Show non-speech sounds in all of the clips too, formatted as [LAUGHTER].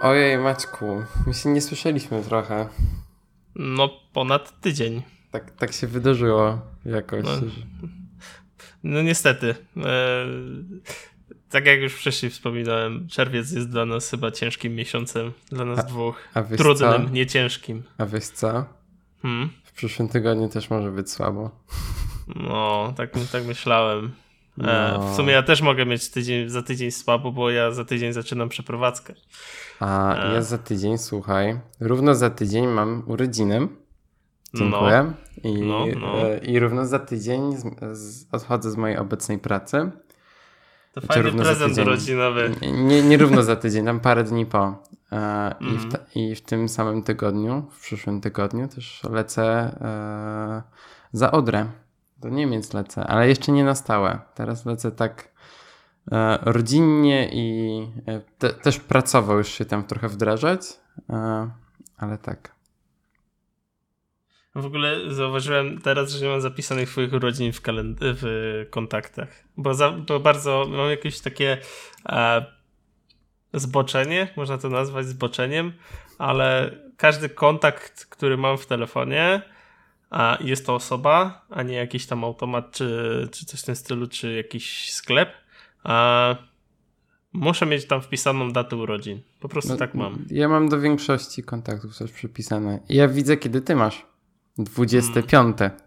Ojej, Maćku, my się nie słyszeliśmy trochę. No, ponad tydzień. Tak, tak się wydarzyło jakoś. No, no niestety. E, tak jak już wcześniej wspominałem, czerwiec jest dla nas chyba ciężkim miesiącem. Dla nas a, dwóch. A Trudnym, co? nie ciężkim. A wiesz co? Hmm? W przyszłym tygodniu też może być słabo. No, tak, tak myślałem. E, no. W sumie ja też mogę mieć tydzień, za tydzień słabo, bo ja za tydzień zaczynam przeprowadzkę. A e. ja za tydzień, słuchaj, równo za tydzień mam urodziny. Dziękuję. No. I, no, no. E, I równo za tydzień z, z, odchodzę z mojej obecnej pracy. To fajny prezent urodzinowy. Nie, nie równo za tydzień, tam parę dni po. E, mm. i, w mhm. I w tym samym tygodniu, w przyszłym tygodniu też lecę e, za Odrę. Do Niemiec lecę, ale jeszcze nie na stałe. Teraz lecę tak e, rodzinnie i e, te, też pracował już się tam trochę wdrażać, e, ale tak. W ogóle zauważyłem teraz, że nie mam zapisanych twoich urodzin w, w kontaktach, bo, za, bo bardzo mam jakieś takie e, zboczenie, można to nazwać zboczeniem, ale każdy kontakt, który mam w telefonie, a jest to osoba, a nie jakiś tam automat, czy, czy coś w tym stylu, czy jakiś sklep, a muszę mieć tam wpisaną datę urodzin. Po prostu no, tak mam. Ja mam do większości kontaktów coś przypisane. Ja widzę, kiedy ty masz. 25. Hmm.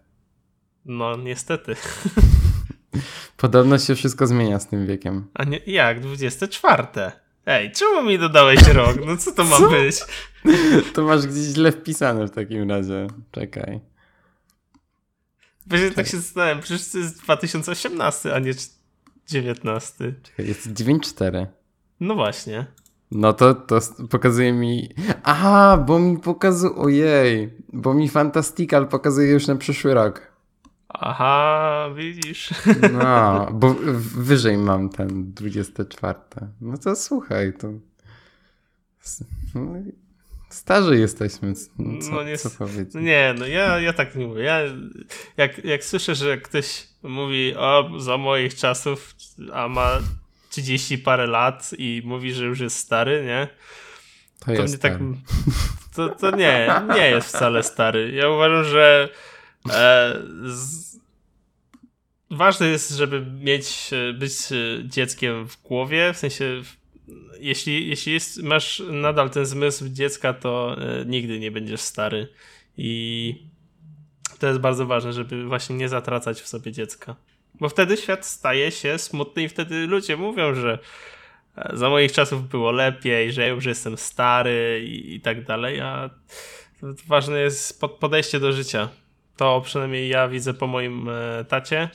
No, niestety. [LAUGHS] Podobno się wszystko zmienia z tym wiekiem. A nie, jak? 24. Ej, czemu mi dodałeś rok? No co to ma co? być? [LAUGHS] To masz gdzieś źle wpisane w takim razie. Czekaj. Właśnie tak się zastanawiam, przecież to jest 2018, a nie 19. Czekaj, jest 9.4. No właśnie. No to, to pokazuje mi. Aha, bo mi pokazuje. Ojej, bo mi Fantastical pokazuje już na przyszły rok. Aha, widzisz. No, [LAUGHS] bo wyżej mam ten 24. No to słuchaj, to. No, starzy jesteśmy. Co, no nie, co powiedzieć? Nie, no ja, ja tak nie mówię. Ja, jak, jak słyszę, że ktoś mówi o za moich czasów, a ma 30 parę lat i mówi, że już jest stary, nie? To, to jest tak. [LAUGHS] To, to nie, nie jest wcale stary. Ja uważam, że e, z, ważne jest, żeby mieć, być dzieckiem w głowie, w sensie jeśli, jeśli jest, masz nadal ten zmysł dziecka, to e, nigdy nie będziesz stary i to jest bardzo ważne, żeby właśnie nie zatracać w sobie dziecka. Bo wtedy świat staje się smutny i wtedy ludzie mówią, że e, za moich czasów było lepiej, że ja już jestem stary i, i tak dalej, a ważne jest podejście do życia. To przynajmniej ja widzę po moim e, tacie.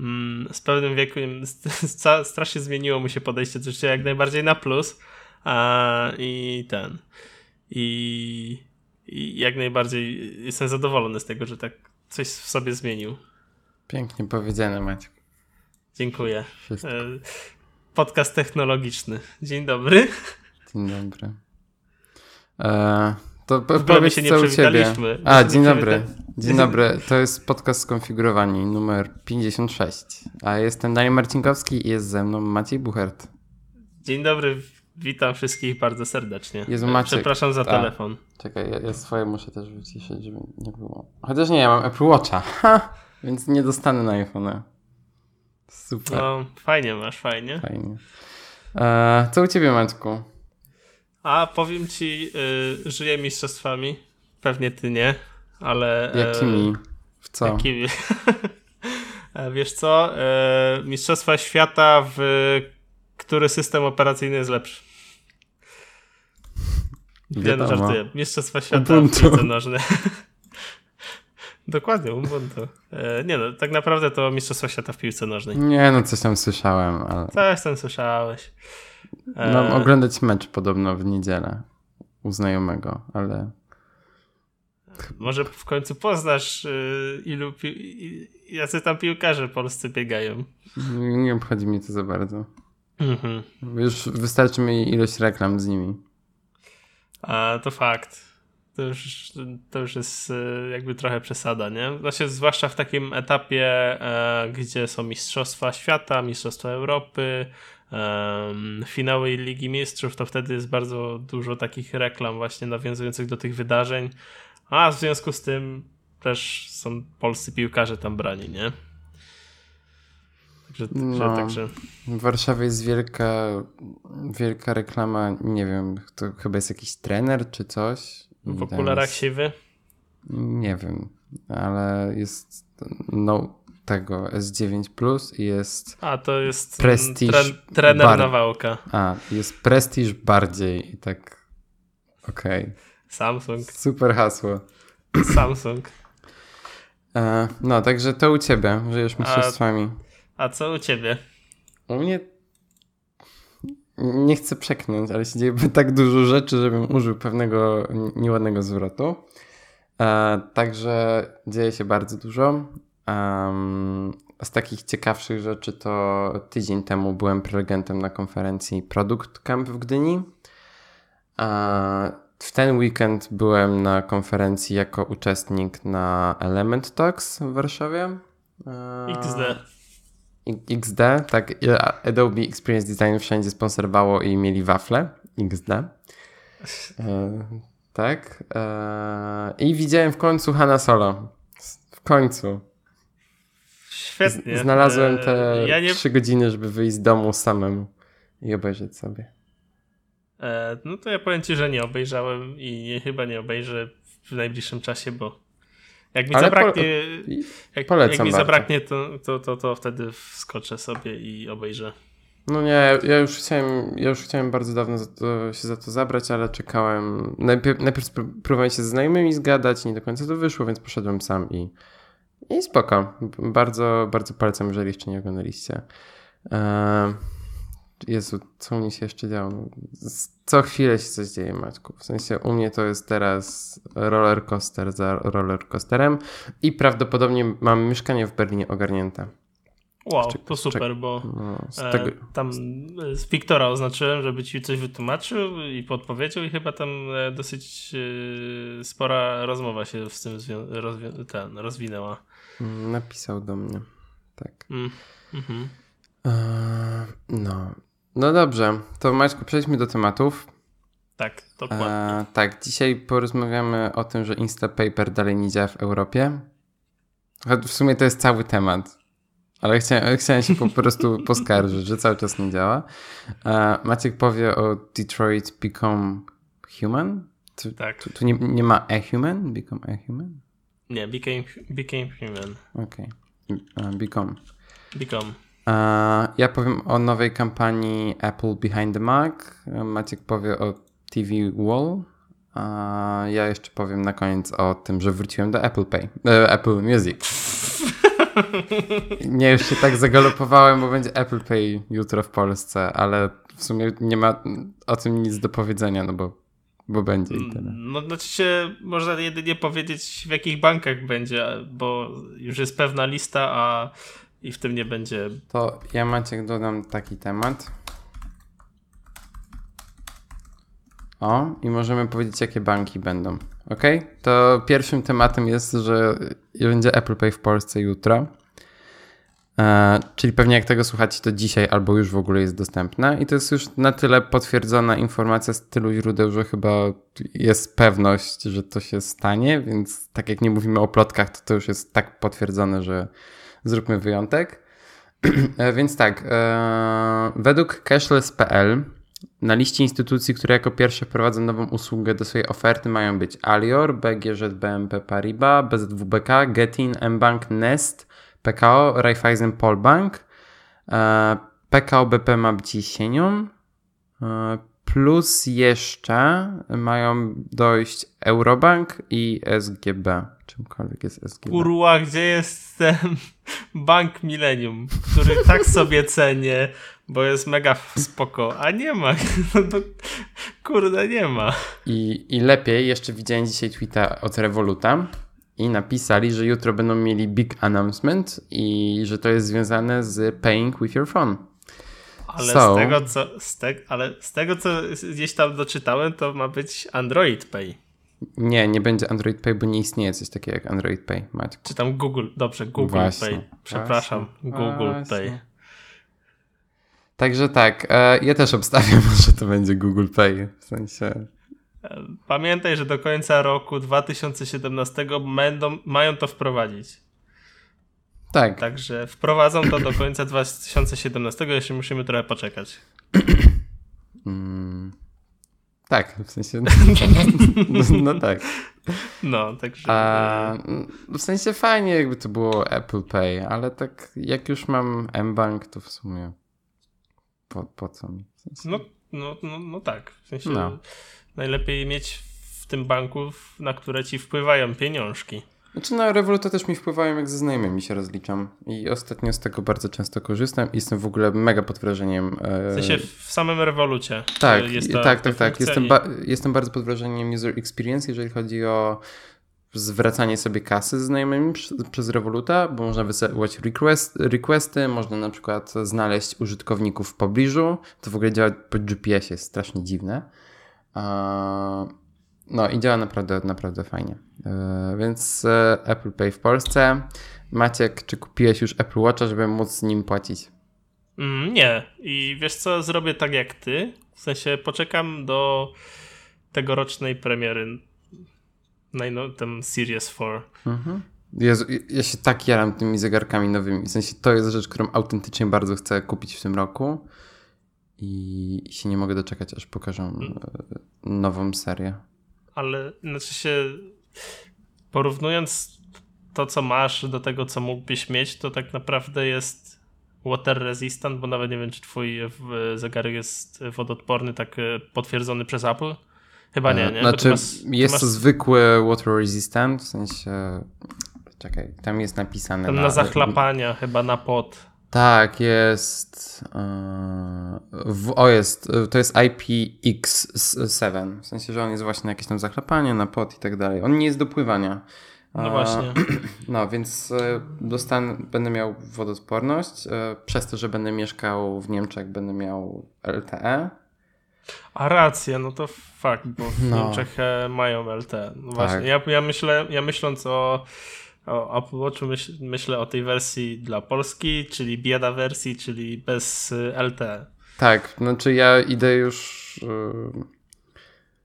Mm, z pewnym wiekiem [LAUGHS] strasznie zmieniło mu się podejście do życia jak najbardziej na plus. A, I ten. I, I jak najbardziej jestem zadowolony z tego, że tak coś w sobie zmienił. Pięknie powiedziane, Maciek. Dziękuję. Wszystko. E, podcast technologiczny. Dzień dobry. Dzień dobry. E, to powiedz się nie co u ciebie. A, dzień dobry. Dzień dobry. To jest podcast Skonfigurowani numer 56. A jestem Daniel Marcinkowski i jest ze mną Maciej Buchert. Dzień dobry. Witam wszystkich bardzo serdecznie. Jezu, Maciek, Przepraszam za telefon. Czekaj, ja, ja, swoje muszę też wyciszyć, żeby nie było. Chociaż nie, ja mam Apple Watcha. Ha! Więc nie dostanę na iPhone. Super. No, fajnie masz, fajnie. Fajnie. E, co u ciebie, Maćku? A powiem ci, y, żyję mistrzostwami. Pewnie ty nie, ale. E, jakimi? W co? Jakimi? [LAUGHS] E, wiesz co? E, mistrzostwa świata, w który system operacyjny jest lepszy. Wiem, żartuję. Mistrzostwa świata Ubuntu. w piłce nożnej. [LAUGHS] Dokładnie, Ubuntu. Nie no, tak naprawdę to Mistrzostwa Świata w piłce nożnej. Nie no, coś tam słyszałem, ale... Coś tam słyszałeś. E... Mam oglądać mecz podobno w niedzielę u znajomego, ale... Może w końcu poznasz y, ilu pi... jacy tam piłkarze polscy biegają. Nie obchodzi mnie to za bardzo. Mhm. Już wystarczy mi ilość reklam z nimi. A, to fakt. to już, to już jest e, jakby trochę przesada, nie? Znaczy, zwłaszcza w takim etapie, e, gdzie są Mistrzostwa Świata, Mistrzostwa Europy, e, finały Ligi Mistrzów, to wtedy jest bardzo dużo takich reklam właśnie nawiązujących do tych wydarzeń, a w związku z tym też są polscy piłkarze tam brani, nie? Także, no, także... W Warszawie jest wielka, wielka reklama, nie wiem, to chyba jest jakiś trener czy coś. W okularach siwy? Nie wiem, ale jest no, tego S9 Plus i jest. A to jest Prestige tre trener bar... Nawałka. A, jest Prestige bardziej i tak. Okej. Okay. Samsung. Super hasło. [CLEARS THROAT] Samsung. E, no, także to u ciebie, żyjesz mistrzostwami. A, a co u ciebie? U mnie nie chcę przeknąć, ale się dzieje [LAUGHS] tak dużo rzeczy, żebym użył pewnego nieładnego zwrotu. E, także dzieje się bardzo dużo. Um, z takich ciekawszych rzeczy to tydzień temu byłem prelegentem na konferencji Product Camp w Gdyni. E, w ten weekend byłem na konferencji jako uczestnik na Element Talks w Warszawie. E, XD. XD, tak. Adobe Experience Design wszędzie sponsorowało i mieli wafle. XD. E, tak. I widziałem w końcu Hanna Solo. W końcu. Świetnie. Znalazłem te ja nie... trzy godziny, żeby wyjść z domu samemu i obejrzeć sobie. E, no to ja powiem ci, że nie obejrzałem i chyba nie obejrzę w najbliższym czasie, bo jak mi Ale zabraknie, po, jak, jak, mi zabraknie to, to, to, to wtedy wskoczę sobie i obejrzę. No nie, ja już chciałem, ja już chciałem bardzo dawno za to, się za to zabrać, ale czekałem. Najpierw, najpierw próbowałem się ze znajomymi zgadać, nie do końca to wyszło, więc poszedłem sam i, i spoko. Bardzo, bardzo polecam, jeżeli jeszcze nie oglądaliście. Eee, Jezu, co mi się jeszcze działo? Co chwilę się coś dzieje, Maćku. W sensie u mnie to jest teraz roller coaster za roller coasterem i prawdopodobnie mam mieszkanie w Berlinie ogarnięte. Wow, to super, bo no, tego... tam z Wiktora oznaczyłem, żeby ci coś wytłumaczył i podpowiedział i chyba tam e, dosyć e, spora rozmowa się z tym rozwi ten, rozwinęła. Napisał do mnie, tak. Mm, mhm. E, no, no dobrze, to Maćku, przejdźmy do tematów. Tak, dokładnie. E, tak, dzisiaj porozmawiamy o tym, że Instapaper dalej nie działa w Europie. W sumie to jest cały temat, ale chciałem, chciałem się po [LAUGHS] prostu poskarżyć, że cały czas nie działa. E, Maciek powie o Detroit Become Human? Tu, tak. Tu, tu nie, nie, ma a human? Become a human? Nie, became, became human. Okej. Okay. become. Become. Ja powiem o nowej kampanii Apple Behind the Mac. Maciek powie o TV Wall. A ja jeszcze powiem na koniec o tym, że wróciłem do Apple Pay, e, Apple Music. [LAUGHS] Nie, już się tak zagalopowałem, bo będzie Apple Pay jutro w Polsce, ale w sumie nie ma o tym nic do powiedzenia, no bo, bo będzie i tyle. No, znaczy się, można jedynie powiedzieć w jakich bankach będzie, bo już jest pewna lista, a i w tym nie będzie. To ja Maciek dodam taki temat. O, i możemy powiedzieć, jakie banki będą. Ok? To pierwszym tematem jest, że będzie Apple Pay w Polsce jutro. E, czyli pewnie jak tego słuchacie, to dzisiaj albo już w ogóle jest dostępna. I to jest już na tyle potwierdzona informacja z tylu źródeł, że chyba jest pewność, że to się stanie. Więc tak jak nie mówimy o plotkach, to to już jest tak potwierdzone, że zróbmy wyjątek. [CLEARS THROAT] E, więc tak, e, według cashless.pl na liście instytucji, które jako pierwsze wprowadzą nową usługę do swojej oferty mają być Alior, BGŻ, BNP Paribas, BZWBK, Getin, mBank, Nest, PKO, Raiffeisen Polbank, e, PKO BP ma być jesienią, plus jeszcze mają dojść Eurobank i SGB. Czymkolwiek jest SGB. Kurwa, gdzie jest ten [LAUGHS] Bank Millennium, który tak sobie cenię, bo jest mega spoko, a nie ma. [LAUGHS] No, kurde, nie ma. I, I lepiej, jeszcze widziałem dzisiaj tweeta od Revoluta i napisali, że jutro będą mieli big announcement i że to jest związane z paying with your phone. Ale, so, z tego, co, z te, ale z tego, co gdzieś tam doczytałem, to ma być Android Pay. Nie, nie będzie Android Pay, bo nie istnieje coś takiego jak Android Pay. Maćku. Czy tam Google, dobrze, Google Właśnie, Pay. Przepraszam, właśnie, Google właśnie. Pay. Także tak, e, ja też obstawiam, [LAUGHS] że to będzie Google Pay. W sensie. Pamiętaj, że do końca roku 2017 będą, mają to wprowadzić. Tak. Także wprowadzą to do końca 2017, jeszcze musimy trochę poczekać. Mm, tak, w sensie. No, [LAUGHS] no tak. No, także. A, w sensie fajnie, jakby to było Apple Pay, ale tak jak już mam mBank, to w sumie. Po, po co mi? W sensie, No, no, no, no tak. W sensie No. najlepiej mieć w tym banku, na które ci wpływają pieniążki. Znaczy na Revoluta też mi wpływają, jak ze znajomymi się rozliczam. I ostatnio z tego bardzo często korzystam i jestem w ogóle mega pod wrażeniem. e, W sensie w samym rewolucie. Tak, ta, tak, ta tak, tak. funkcja Jestem, ba- jestem bardzo pod wrażeniem user experience, jeżeli chodzi o zwracanie sobie kasy z znajomymi przez, Revoluta, bo można wysyłać request, requesty, można na przykład znaleźć użytkowników w pobliżu. To w ogóle działa po GPS, jest strasznie dziwne. No i działa naprawdę, naprawdę fajnie. E, Więc e, Apple Pay w Polsce. Maciek, czy kupiłeś już Apple Watcha, żeby móc z nim płacić? Mm, nie. I wiesz co, zrobię tak jak ty. W sensie poczekam do tegorocznej premiery. Najno, ten Series 4. Mhm. Jezu, ja się tak jaram tymi zegarkami nowymi. W sensie to jest rzecz, którą autentycznie bardzo chcę kupić w tym roku. I się nie mogę doczekać, aż pokażą e, nową serię. Ale znaczy się porównując to, co masz do tego, co mógłbyś mieć, to tak naprawdę jest water resistant, bo nawet nie wiem, czy twój e, zegarek jest wodoodporny, tak e, potwierdzony przez Apple. Chyba nie, nie? Bo Znaczy, masz- jest masz to zwykły water resistant, w sensie... Czekaj, tam jest napisane... tam na zachlapania, chyba na pot. Tak, jest... e, w, o, jest, e, to jest IPX7, w sensie, że on jest właśnie na jakieś tam zachlapanie, na pot i tak dalej. On nie jest do pływania. No właśnie. [CLEARS THROAT] No, więc e, dostanę, będę miał wodoodporność. e, Przez to, że będę mieszkał w Niemczech, będę miał LTE. A racja, no to fakt, bo w No. Niemczech e, mają LT. No Tak. właśnie, ja, ja myślę, ja myśląc o, o Apple Watchu, myśl, myślę o tej wersji dla Polski, czyli bieda wersji, czyli bez e, LT. Tak, znaczy ja idę już. e,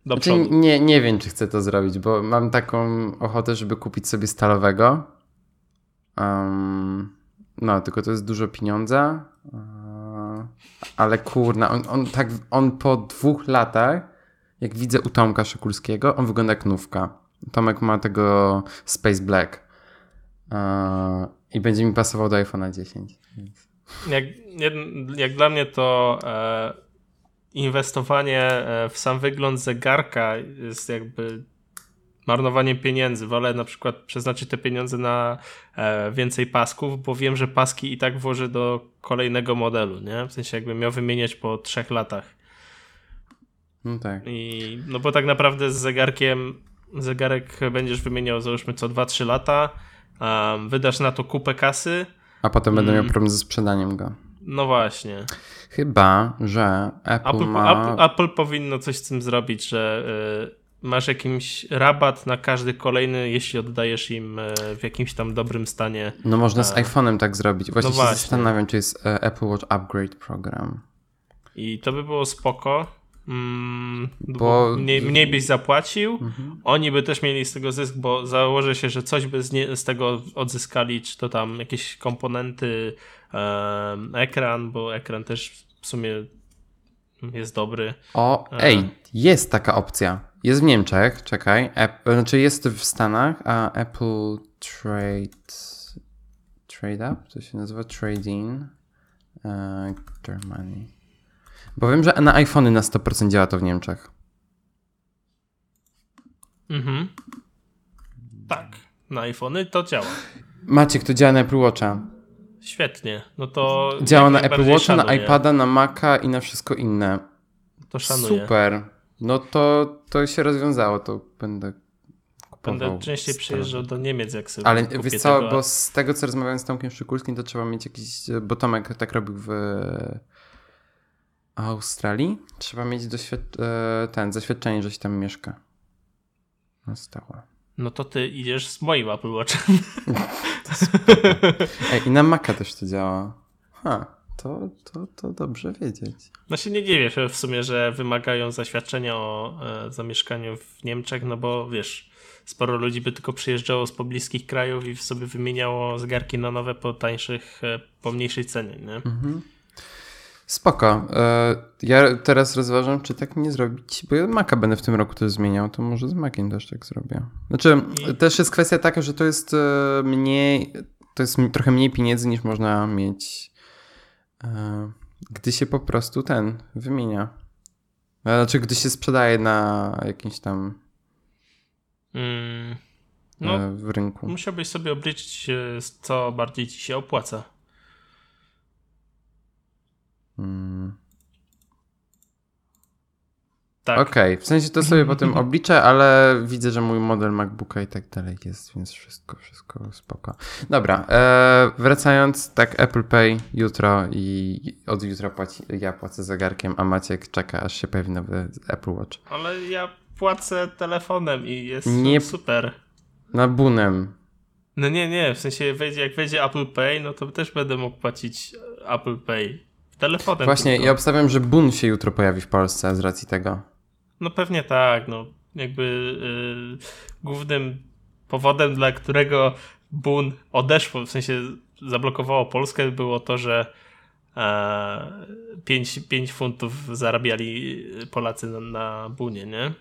Do Znaczy, nie, nie wiem, czy chcę to zrobić, bo mam taką ochotę, żeby kupić sobie stalowego. Um, no, tylko to jest dużo pieniądza. Ale kurna, on, on, tak, on po dwóch latach, jak widzę u Tomka Szykulskiego, on wygląda jak nówka. Tomek ma tego Space Black. I będzie mi pasował do iPhone'a 10. Więc. Jak, jak, jak dla mnie to e, inwestowanie e, w sam wygląd zegarka jest jakby marnowaniem pieniędzy. Wolę na przykład przeznaczyć te pieniądze na e, więcej pasków, bo wiem, że paski i tak włożę do kolejnego modelu, nie? W sensie jakbym miał wymieniać po trzech latach. No tak. I, no bo tak naprawdę z zegarkiem zegarek będziesz wymieniał załóżmy co 2-3 lata, um, wydasz na to kupę kasy, A potem będę Mm. miał problem ze sprzedaniem go. no właśnie. Chyba, że Apple, Apple, ma... Apple, Apple powinno coś z tym zrobić, że y, masz jakiś rabat na każdy kolejny, jeśli oddajesz im y, w jakimś tam dobrym stanie. No można z iPhone'em tak zrobić. Właśnie No się właśnie. zastanawiam, czy jest e, Apple Watch Upgrade program. I to by było spoko. Mm, Bo- mniej, mniej byś zapłacił. Mhm. Oni by też mieli z tego zysk, bo założę się, że coś by z, nie, z tego odzyskali, czy to tam jakieś komponenty, em, ekran, bo ekran też w sumie jest dobry. O, Aha. ej, jest taka opcja. Jest w Niemczech, czekaj. App, znaczy jest w Stanach, a Apple Trade. Trade Up? To się nazywa Trading. E, Germany. Bo wiem, że na iPhony na 100% działa to w Niemczech. Mhm. Tak, na iPhony to działa. Maciek, to działa na Apple Watcha. Świetnie. No to. Działa na Apple Watcha, na iPada, na Maca i na wszystko inne. To szanuję. Super. No to, to się rozwiązało, to będę kupował. Będę częściej przyjeżdżał do Niemiec, jak sobie Ale wiesz co, tego. bo z tego co rozmawiałem z Tomkiem Szykulskim, to trzeba mieć jakiś, bo Tomek tak robił w Australii. Trzeba mieć doświad... e, ten, zaświadczenie, że się tam mieszka. Nastała. No to ty idziesz z moim Apple Watchem. Ej, i na Maca też to działa. Ha, to, to, to dobrze wiedzieć. No się nie dziwię w sumie, że wymagają zaświadczenia o e, zamieszkaniu w Niemczech, no bo wiesz, sporo ludzi by tylko przyjeżdżało z pobliskich krajów i sobie wymieniało zegarki na nowe po tańszych, e, po mniejszej cenie, nie? Mhm. Spoko. E, ja teraz rozważam, czy tak nie zrobić, bo ja Maca będę w tym roku też zmieniał, to może z Maciem też tak zrobię. Znaczy, też jest kwestia taka, że to jest e, mniej, to jest trochę mniej pieniędzy niż można mieć, e, gdy się po prostu ten wymienia. Znaczy, gdy się sprzedaje na jakimś tam mm, no, w rynku. Musiałbyś sobie obliczyć, co bardziej ci się opłaca. Hmm. Tak. Okej, okay. w sensie to sobie potem [LAUGHS] obliczę, ale widzę, że mój model MacBooka i tak dalej jest, więc wszystko, wszystko spoko. Dobra, e, wracając, tak Apple Pay jutro i od jutra płaci, ja płacę zegarkiem, a Maciek czeka, aż się pojawi nowy Apple Watch. Ale ja płacę telefonem i jest Nie, super. Na bunem. No nie, nie, w sensie jak wejdzie Apple Pay, no to też będę mógł płacić Apple Pay telefonem. Właśnie, tylko. ja obstawiam, że Bun się jutro pojawi w Polsce z racji tego. No pewnie tak, no jakby yy, głównym powodem, dla którego Bun odeszło, w sensie zablokowało Polskę, było to, że 5, e, 5 funtów zarabiali Polacy na, na Bunie, nie?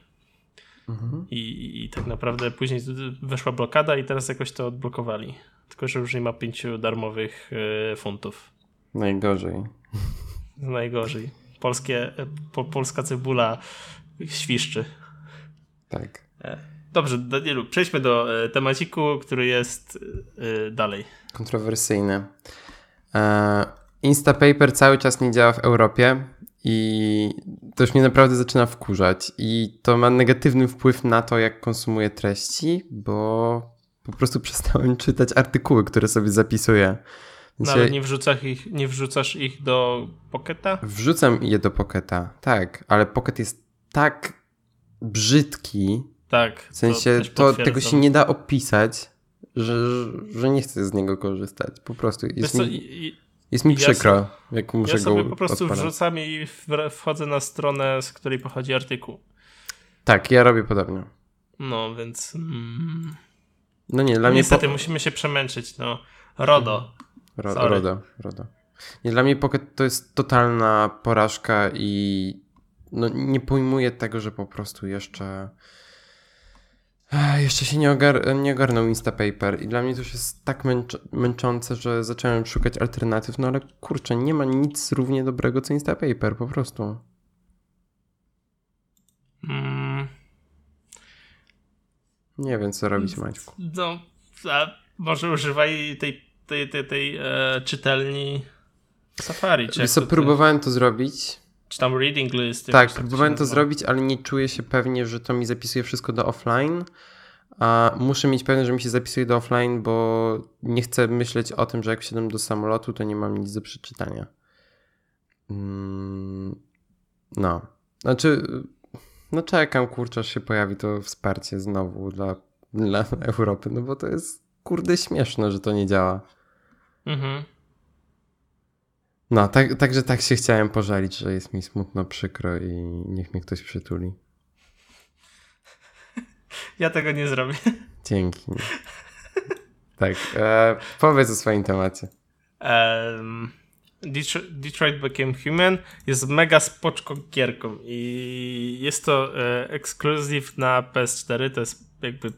Mhm. I, I tak naprawdę później weszła blokada i teraz jakoś to odblokowali. Tylko, że już nie ma 5 darmowych y, funtów. Najgorzej. [LAUGHS] Najgorzej. Polskie, po, polska cebula świszczy. Tak. E, dobrze, Danielu, przejdźmy do e, temaciku, który jest e, dalej. Kontrowersyjny. Instapaper cały czas nie działa w Europie i to już mnie naprawdę zaczyna wkurzać. I to ma negatywny wpływ na to, jak konsumuję treści, bo po prostu [LAUGHS] przestałem czytać artykuły, które sobie zapisuję. No, ale nie wrzucasz, ich, nie wrzucasz ich do Pocketa? Wrzucam je do Pocketa, tak, ale Pocket jest tak brzydki. Tak. W sensie to, to tego się nie da opisać, że, że nie chcę z niego korzystać. Po prostu jest mi, i, jest mi przykro, ja jak muszę ja go Ja sobie po prostu odpalać. wrzucam i wchodzę na stronę, z której pochodzi artykuł. Tak, ja robię podobnie. No, więc... Mm, no nie, dla mnie... Niestety po... musimy się przemęczyć, no. RODO. Ro, RODO, RODO. Nie, dla mnie Pocket to jest totalna porażka i no, nie pojmuję tego, że po prostu jeszcze jeszcze się nie, ogar nie ogarnął Instapaper i dla mnie to już jest tak męcz męczące, że zacząłem szukać alternatyw, no ale kurczę, nie ma nic równie dobrego co Instapaper, po prostu. Mm. Nie wiem, co robić, Maćku. No, może używaj tej, tej, tej, tej e, czytelni Safari. Wiesz co, próbowałem to zrobić, czy tam reading list. Tak, próbowałem to zrobić, ale nie czuję się pewnie, że to mi zapisuje wszystko do offline. A muszę mieć pewność, że mi się zapisuje do offline, bo nie chcę myśleć o tym, że jak wsiadam do samolotu, to nie mam nic do przeczytania. Mm, no. Znaczy, no czekam, kurczę, aż się pojawi to wsparcie znowu dla, dla Europy, no bo to jest kurde śmieszne, że to nie działa. Mhm. No, tak, także tak się chciałem pożalić, że jest mi smutno, przykro i niech mnie ktoś przytuli. [LAUGHS] Ja tego nie zrobię. [LAUGHS] Dzięki. tak, e, powiedz o swoim temacie. Um, Detroit Became Human jest mega spoczką gierką i jest to e, ekskluzyw na PS4, to jest jakby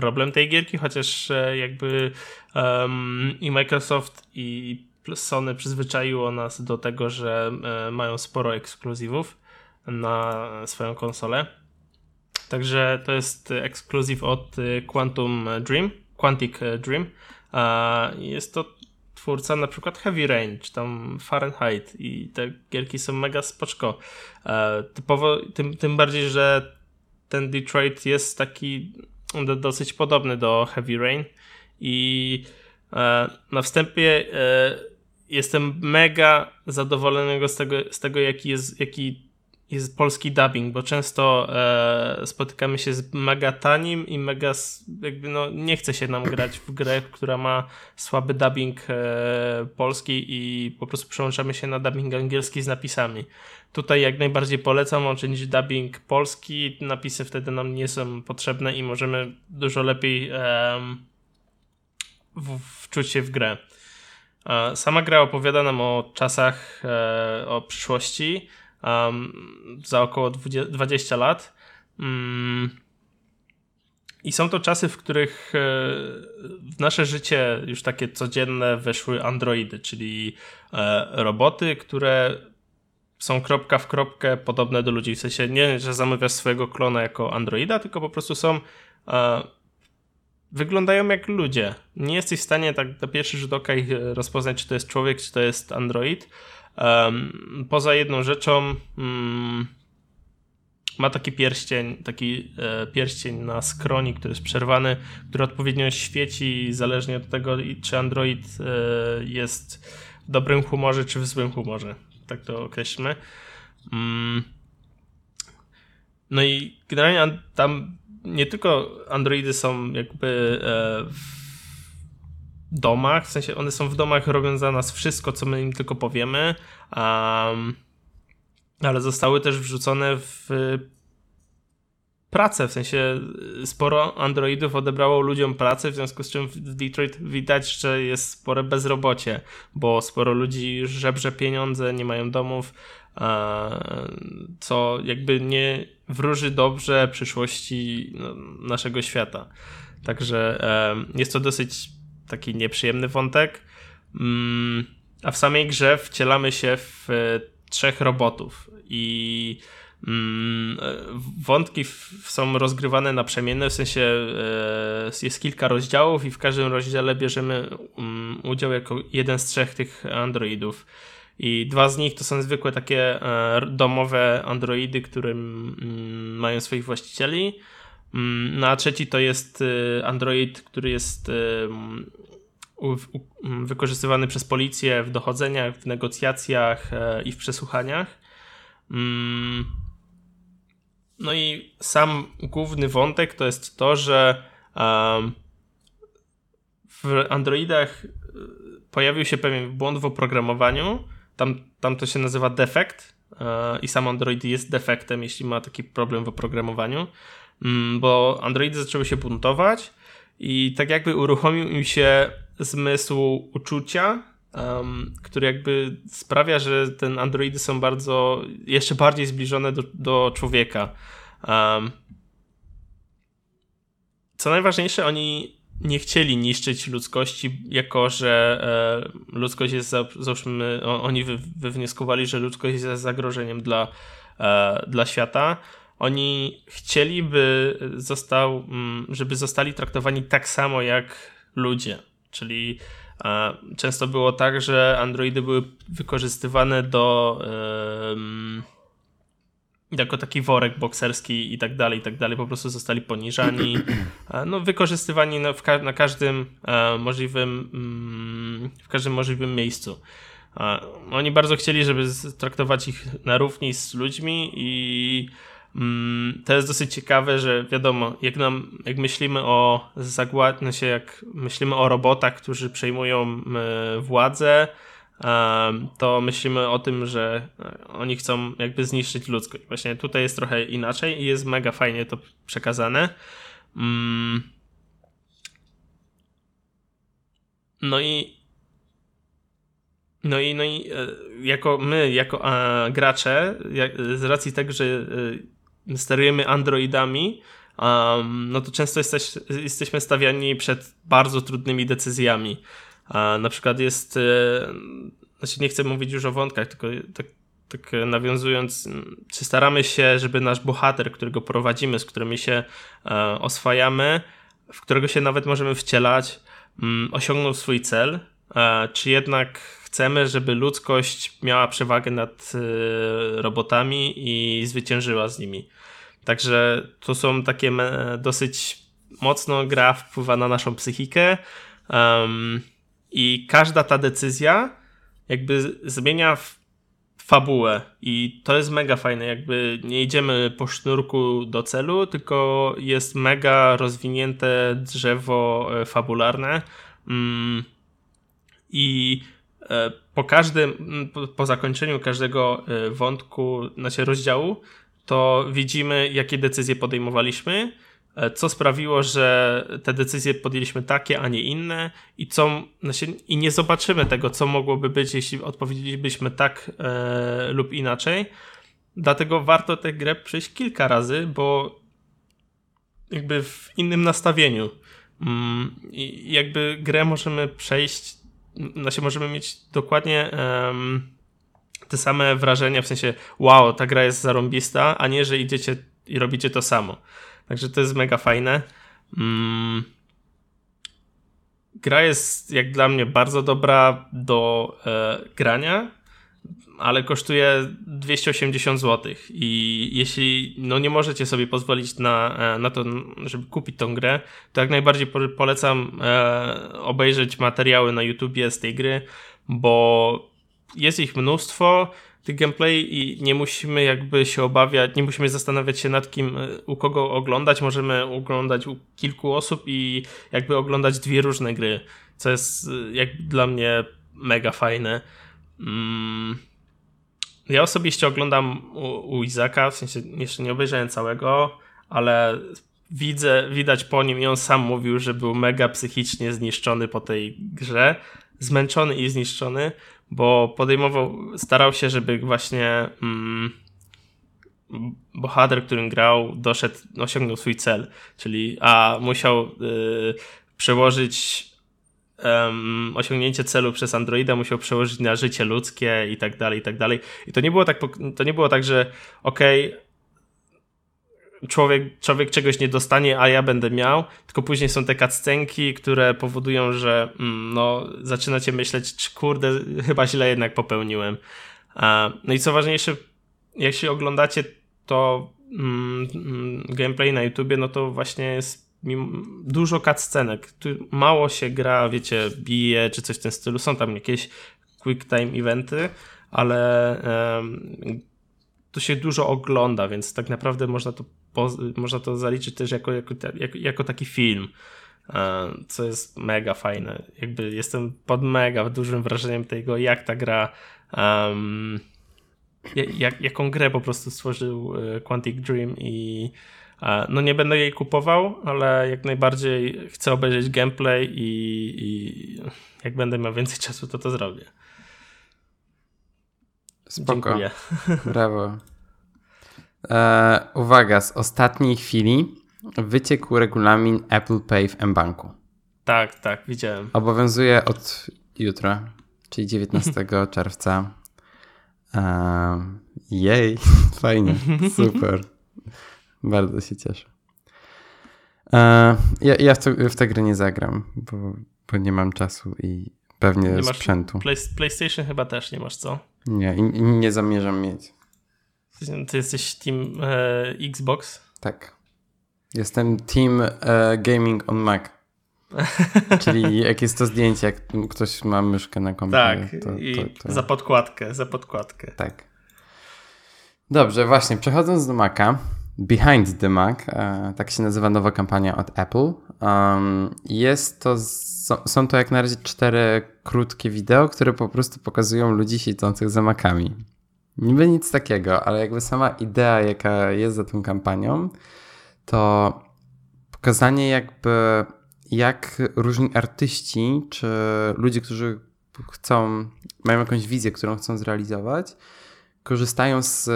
problem tej gierki, chociaż e, jakby um, i Microsoft i Sony przyzwyczaiło nas do tego, że e, mają sporo ekskluzywów na swoją konsolę. Także to jest ekskluzyw od e, Quantum Dream, Quantic Dream. Jest to twórca na przykład Heavy Rain, czy tam Fahrenheit i te gierki są mega spoczko. Typowo, tym, tym bardziej, że ten Detroit jest taki dosyć podobny do Heavy Rain. I na wstępie jestem mega zadowolony z tego, z tego jaki jest, jaki jest polski dubbing, bo często e, spotykamy się z mega tanim i mega jakby no nie chce się nam grać w grę, która ma słaby dubbing e, polski i po prostu przełączamy się na dubbing angielski z napisami. Tutaj jak najbardziej polecam uczynić dubbing polski, napisy wtedy nam nie są potrzebne i możemy dużo lepiej e, wczuć się w grę. E, sama gra opowiada nam o czasach, e, o przyszłości, um, za około 20, 20 lat. Um, I są to czasy, w których e, w nasze życie już takie codzienne weszły androidy, czyli e, roboty, które są kropka w kropkę podobne do ludzi. W sensie nie, że zamawiasz swojego klona jako androida, tylko po prostu są. E, wyglądają jak ludzie. Nie jesteś w stanie tak na pierwszy rzut oka ich rozpoznać, czy to jest człowiek, czy to jest android. Um, poza jedną rzeczą um, ma taki pierścień, taki e, pierścień na skroni, który jest przerwany, który odpowiednio świeci zależnie od tego, czy Android e, jest w dobrym humorze, czy w złym humorze. Tak to określmy. Um, no i generalnie tam nie tylko Androidy są jakby e, w domach, w sensie one są w domach, robią za nas wszystko, co my im tylko powiemy, um, ale zostały też wrzucone w pracę, w sensie sporo androidów odebrało ludziom pracę, w związku z czym w Detroit widać, że jest spore bezrobocie, bo sporo ludzi żebrze pieniądze, nie mają domów, co jakby nie wróży dobrze przyszłości no, naszego świata. Także jest to dosyć taki nieprzyjemny wątek. Mm, a w samej grze wcielamy się w e, trzech robotów i mm, e, wątki są rozgrywane naprzemienne, w sensie e, jest kilka rozdziałów i w każdym rozdziale bierzemy mm, udział jako jeden z trzech tych androidów. I dwa z nich to są zwykłe takie domowe androidy, które mają swoich właścicieli. No a trzeci to jest android, który jest wykorzystywany przez policję w dochodzeniach, w negocjacjach e, i w przesłuchaniach. Mm. No i sam główny wątek to jest to, że w Androidach e, pojawił się pewien błąd w oprogramowaniu. Tam, tam to się nazywa defekt e, i sam Android jest defektem, jeśli ma taki problem w oprogramowaniu, mm, bo Androidy zaczęły się buntować i tak jakby uruchomił im się zmysł uczucia, um, który jakby sprawia, że ten androidy są bardzo, jeszcze bardziej zbliżone do, do człowieka. Um, co najważniejsze, oni nie chcieli niszczyć ludzkości, jako że e, ludzkość jest, załóżmy, oni wy, wywnioskowali, że ludzkość jest zagrożeniem dla, e, dla świata. Oni chcieli, by został, mm, żeby zostali traktowani tak samo jak ludzie. Czyli e, często było tak, że Androidy były wykorzystywane do jako taki worek bokserski i tak dalej, i tak dalej, po prostu zostali poniżani, e, no wykorzystywani na, ka na każdym e, możliwym mm, w każdym możliwym miejscu. Oni bardzo chcieli, żeby traktować ich na równi z ludźmi i to jest dosyć ciekawe, że wiadomo, jak, nam, jak myślimy o zagładnie się, jak myślimy o robotach, którzy przejmują e, władzę, to myślimy o tym, że e, oni chcą jakby zniszczyć ludzkość. Właśnie tutaj jest trochę inaczej i jest mega fajnie to przekazane. Mm. No i no i, no i e, jako my, jako gracze, z racji tego, że sterujemy androidami, um, no to często jesteś, jesteśmy stawiani przed bardzo trudnymi decyzjami. na przykład jest, e, znaczy nie chcę mówić już o wątkach, tylko tak, tak nawiązując, czy staramy się, żeby nasz bohater, którego prowadzimy, z którymi się e, oswajamy, w którego się nawet możemy wcielać, mm, osiągnął swój cel, e, czy jednak chcemy, żeby ludzkość miała przewagę nad robotami i zwyciężyła z nimi. Także to są takie dosyć mocno gra wpływa na naszą psychikę um, i każda ta decyzja jakby zmienia fabułę i to jest mega fajne, jakby nie idziemy po sznurku do celu, tylko jest mega rozwinięte drzewo e, fabularne mm, i e, po każdym, po zakończeniu każdego wątku, znaczy rozdziału, to widzimy, jakie decyzje podejmowaliśmy E, co sprawiło, że te decyzje podjęliśmy takie, a nie inne i co, znaczy, i nie zobaczymy tego, co mogłoby być, jeśli odpowiedzielibyśmy tak e, lub inaczej. Dlatego warto tę grę przejść kilka razy, bo jakby w innym nastawieniu. Mm, jakby grę możemy przejść, znaczy możemy mieć dokładnie um, te same wrażenia, w sensie wow, ta gra jest zarąbista, a nie, że idziecie i robicie to samo. Także to jest mega fajne. Mm. Gra jest jak dla mnie bardzo dobra do e, grania, ale kosztuje 280 zł. I jeśli no, nie możecie sobie pozwolić na, e, na to, żeby kupić tą grę, to jak najbardziej polecam e, obejrzeć materiały na YouTubie z tej gry, bo jest ich mnóstwo tych gameplay i nie musimy jakby się obawiać, nie musimy zastanawiać się nad kim, e, u kogo oglądać. Możemy oglądać u kilku osób i jakby oglądać dwie różne gry, co jest jak dla mnie mega fajne. Mm. Ja osobiście oglądam u, u Izaka, w sensie jeszcze nie obejrzałem całego, ale widzę, widać po nim i on sam mówił, że był mega psychicznie zniszczony po tej grze, zmęczony i zniszczony, bo podejmował, starał się, żeby właśnie mm, bohater, którym grał, doszedł, osiągnął swój cel, czyli a musiał y, przełożyć um, osiągnięcie celu przez Androida, musiał przełożyć na życie ludzkie i tak dalej, i tak dalej. I to nie było tak, to nie było tak, że okej, okay, człowiek, człowiek czegoś nie dostanie, a ja będę miał, tylko później są te cutscenki, które powodują, że mm, no, zaczynacie myśleć, czy kurde, chyba źle jednak popełniłem. No i co ważniejsze, się oglądacie to mm, mm, gameplay na YouTubie, no to właśnie jest dużo cutscenek. Tu mało się gra, wiecie, bije czy coś w tym stylu. Są tam jakieś quick time eventy, ale um, to się dużo ogląda, więc tak naprawdę można to można to zaliczyć też jako, jako, jako, jako taki film, e, co jest mega fajne. Jakby jestem pod mega dużym wrażeniem tego, jak ta gra um, jak, jaką grę po prostu stworzył e, Quantic Dream i no nie będę jej kupował, ale jak najbardziej chcę obejrzeć gameplay i, i jak będę miał więcej [LAUGHS] czasu, to to zrobię. Spoko. Dziękuję. [LAUGHS] Brawo. E, uwaga, z ostatniej chwili wyciekł regulamin Apple Pay w mBanku. Tak, tak, widziałem. Obowiązuje od jutra, czyli 19 [LAUGHS] czerwca. E, jej, fajnie, super. Bardzo się cieszę. E, ja ja w, to, w tę grę nie zagram, bo, bo nie mam czasu i pewnie nie sprzętu. Play, PlayStation chyba też nie masz, co? Nie, i, i nie zamierzam mieć. Ty jesteś team e, Xbox? Tak. Jestem team e, Gaming on Mac. [LAUGHS] Czyli jak jest to zdjęcie, jak ktoś ma myszkę na komputerze. Tak, to, i to, to... za podkładkę, za podkładkę. Tak. Dobrze, właśnie, przechodząc do Maca, Behind the Mac, e, tak się nazywa nowa kampania od Apple. Jest to, są to jak na razie cztery krótkie wideo, które po prostu pokazują ludzi siedzących za Macami. Niby nic takiego, ale jakby sama idea, jaka jest za tą kampanią, to pokazanie jakby jak różni artyści, czy ludzie, którzy chcą, mają jakąś wizję, którą chcą zrealizować, korzystają z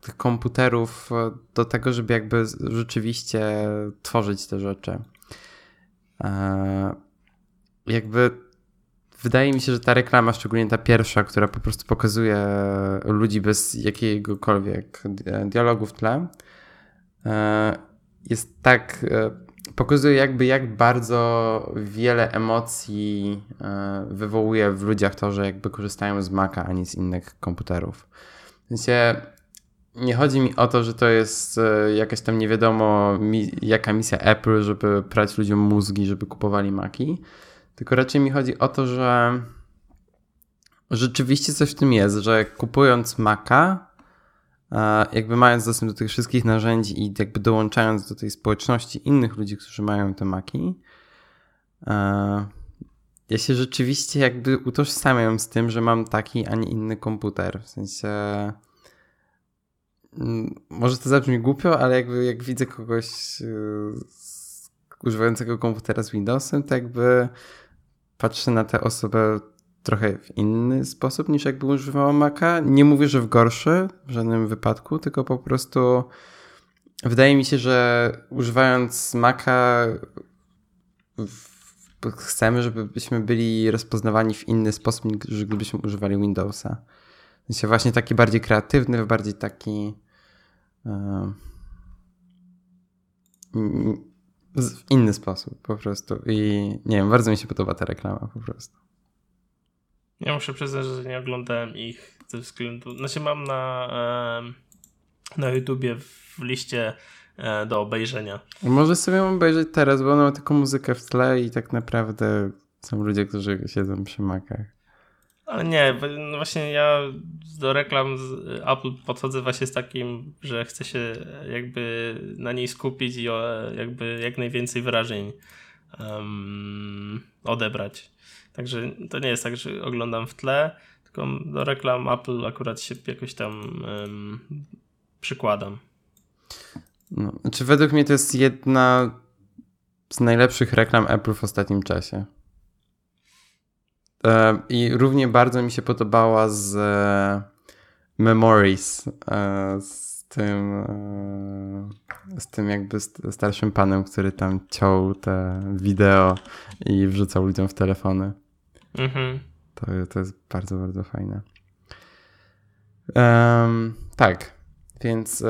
tych komputerów do tego, żeby jakby rzeczywiście tworzyć te rzeczy. E, jakby wydaje mi się, że ta reklama, szczególnie ta pierwsza, która po prostu pokazuje ludzi bez jakiegokolwiek dialogu w tle, e, jest tak, e, pokazuje jakby jak bardzo wiele emocji e, wywołuje w ludziach to, że jakby korzystają z Maca, a nie z innych komputerów. W sensie nie chodzi mi o to, że to jest jakaś tam nie wiadomo jaka misja Apple, żeby prać ludziom mózgi, żeby kupowali Maki, tylko raczej mi chodzi o to, że Rzeczywiście coś w tym jest, że kupując Maca, jakby mając dostęp do tych wszystkich narzędzi i jakby dołączając do tej społeczności innych ludzi, którzy mają te Maki, ja się rzeczywiście jakby utożsamiam z tym, że mam taki, a nie inny komputer. W sensie. Mm, może to zabrzmi głupio, ale jakby jak widzę kogoś yy, używającego komputera z Windowsem, to jakby patrzę na tę osobę trochę w inny sposób niż jakby używała Maca. Nie mówię, że w gorszy w żadnym wypadku, tylko po prostu wydaje mi się, że używając Maca chcemy, żebyśmy byli rozpoznawani w inny sposób niż gdybyśmy używali Windowsa. Sensie właśnie taki bardziej kreatywny, bardziej taki uh, w inny sposób po prostu. I nie wiem, bardzo mi się podoba ta reklama po prostu. Ja muszę przyznać, że nie oglądałem ich ze względu. Znaczy mam na, na YouTubie w liście e, do obejrzenia. Może sobie obejrzeć teraz, bo ona ma tylko muzykę w tle i tak naprawdę są ludzie, którzy siedzą przy makach. Ale nie, no właśnie ja do reklam z Apple podchodzę właśnie z takim, że chcę się jakby na niej skupić i jakby jak najwięcej wrażeń um, odebrać. Także to nie jest tak, że oglądam w tle, tylko do reklam Apple akurat się jakoś tam um, przykładam. No, znaczy według mnie to jest jedna z najlepszych reklam Apple w ostatnim czasie. E, I równie bardzo mi się podobała z e, Memories, e, z tym, z tym jakby starszym panem, który tam ciął te wideo i wrzucał ludziom w telefony. Mhm. To, to jest bardzo, bardzo fajne. Um, tak, więc